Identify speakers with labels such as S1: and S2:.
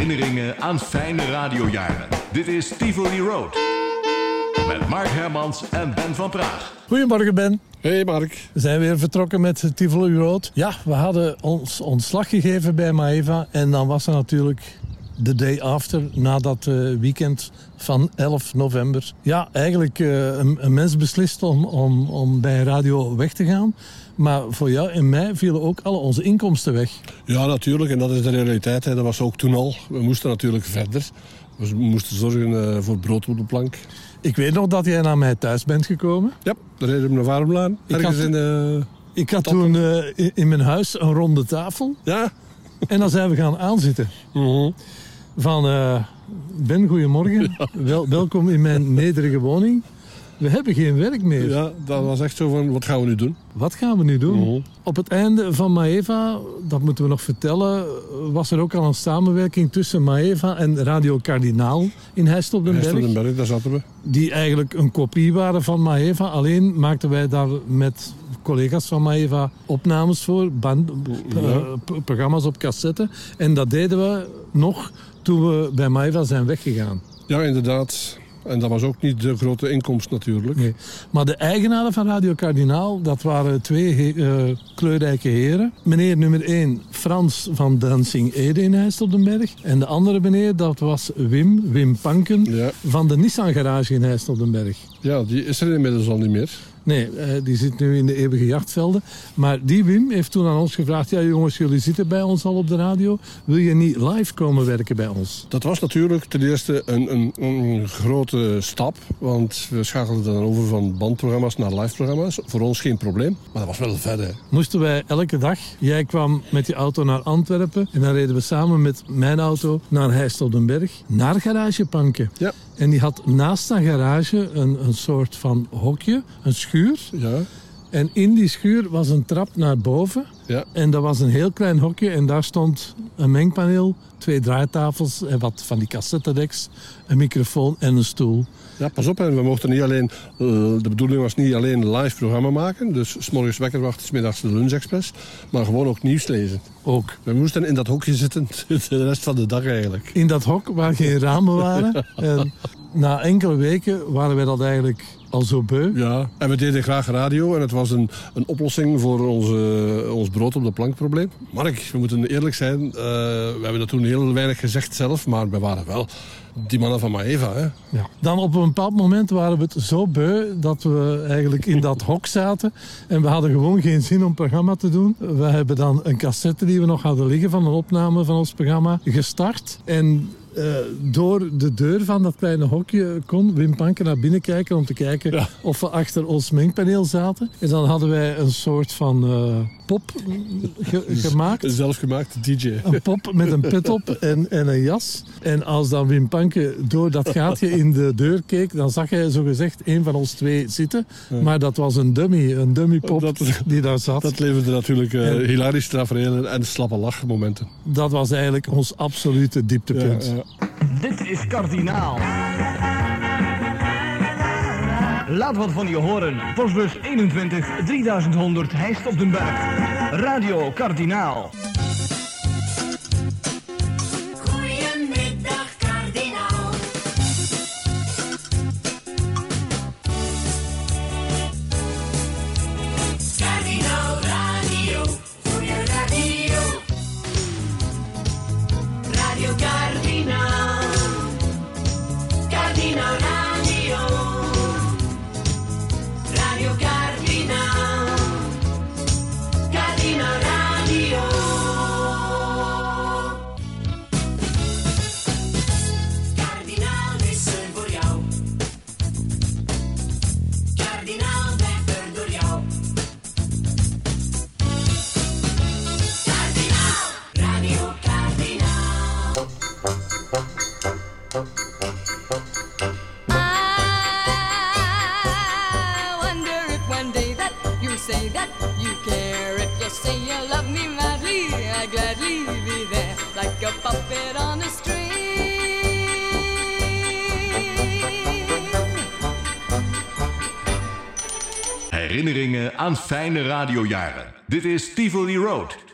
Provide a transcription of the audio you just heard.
S1: Herinneringen aan fijne radiojaren. Dit is Tivoli Road. Met Mark Hermans en Ben van Praag.
S2: Goedemorgen Ben.
S3: Hey Mark.
S2: We zijn weer vertrokken met Tivoli Road. Ja, we hadden ons ontslag gegeven bij Maeva. En dan was er natuurlijk de day after, na dat eh, weekend van 11 november. Ja, eigenlijk uh, een, een, mens beslist om, om, om bij radio weg te gaan. Maar voor jou en mij vielen ook alle onze inkomsten weg.
S3: Ja, natuurlijk. En dat is de realiteit. Hè. Dat was ook toen al. We moesten natuurlijk verder. We moesten zorgen uh, voor brood op de plank.
S2: Ik weet nog dat jij naar mij thuis bent gekomen.
S3: Ja, daar reden we naar Warmlaan. Ergens
S2: had,
S3: in de...
S2: Ik had toen uh, in, in, mijn huis een ronde tafel.
S3: Ja.
S2: En dan zijn we gaan aanzitten.
S3: Mm -hmm.
S2: Van, uh, Ben, goedemorgen. Ja. Wel, welkom in mijn nederige woning. We hebben geen werk meer.
S3: Ja, dat was echt zo van, wat gaan we nu doen?
S2: Wat gaan we nu doen?
S3: -hmm.
S2: Op het einde van Maeva, dat moeten we nog vertellen, was er ook al een samenwerking tussen Maeva en Radio Kardinaal in Heist op den Berg.
S3: Heist op den Berg, daar zaten we.
S2: Die eigenlijk een kopie waren van Maeva. Alleen maakten wij daar met collega's van Maeva opnames voor, band,
S3: ja.
S2: uh, programma's op cassette. En dat deden we nog toen we bij Maeva zijn weggegaan.
S3: Ja, inderdaad. En dat was ook niet de grote inkomst natuurlijk.
S2: Nee. Maar de eigenaren van Radio Kardinaal, dat waren twee uh, kleurrijke heren. Meneer nummer 1, Frans van Dancing Ede in IJsseldenberg. En de andere meneer, dat was Wim, Wim Panken,
S3: ja.
S2: van de Nissan Garage in IJsseldenberg.
S3: Ja, die is er inmiddels al niet meer.
S2: Nee, uh, die zit nu in de eeuwige jachtvelden. Maar die Wim heeft toen aan ons gevraagd... ja jongens, jullie zitten bij ons al op de radio. Wil je niet live komen werken bij ons?
S3: Dat was natuurlijk ten eerste een, een, een grote stap. Want we schakelden dan over van bandprogramma's naar liveprogramma's. Voor ons geen probleem, maar dat was wel verder.
S2: Moesten wij elke dag... Jij kwam met je auto naar Antwerpen... en dan reden we samen met mijn auto naar Heisteldenberg... naar Garage Panken.
S3: Ja.
S2: En die had naast dat garage een, een soort van hokje, een schuur.
S3: Ja.
S2: En in die schuur was een trap naar boven.
S3: Ja.
S2: En dat was een heel klein hokje. En daar stond een mengpaneel, twee draaitafels en wat van die cassettedeks, een microfoon en een stoel.
S3: Ja, pas op, hè. we mochten niet alleen... Uh, de bedoeling was niet alleen live programma maken. Dus 's morgens wekker wachten, 's middags de lunchexpress. Maar gewoon ook nieuws lezen.
S2: Ook.
S3: We moesten in dat hokje zitten de rest van de dag eigenlijk.
S2: In dat hok waar geen ramen waren. en na enkele weken waren wij dat eigenlijk al zo beu.
S3: Ja, en we deden graag radio. En het was een, een oplossing voor onze, ons brood op de plank probleem. Mark, we moeten eerlijk zijn. Uh, we hebben dat toen heel weinig gezegd zelf. Maar we waren wel die mannen van Maeva. Hè?
S2: Ja. Dan op een bepaald moment waren we het zo beu dat we eigenlijk in dat hok zaten. En we hadden gewoon geen zin om programma te doen. We hebben dan een cassette die we nog hadden liggen van een opname van ons programma gestart. En uh, door de deur van dat kleine hokje kon Wim Panken naar binnen kijken om te kijken
S3: ja.
S2: of we achter ons mengpaneel zaten. En dan hadden wij een soort van uh, pop ge gemaakt.
S3: Een zelfgemaakte DJ.
S2: Een pop met een pet op en, en een jas. En als dan Wim Panken door dat gaatje in de deur keek, dan zag hij zogezegd een van ons twee zitten. Ja. Maar dat was een dummy, een dummy pop
S3: dat,
S2: die daar zat.
S3: Dat leverde natuurlijk uh, en, hilarische tafereelen en slappe lachmomenten.
S2: Dat was eigenlijk ons absolute dieptepunt.
S3: Ja, ja.
S1: Dit is Kardinaal. Laat wat van je horen. Postbus 21 3100 Heist op den Berg. Radio Kardinaal.
S4: You care. If you say you love me madly, I gladly be there like a puppet on a string.
S1: Herinneringen aan fijne radiojaren. Dit is Tivoli Road.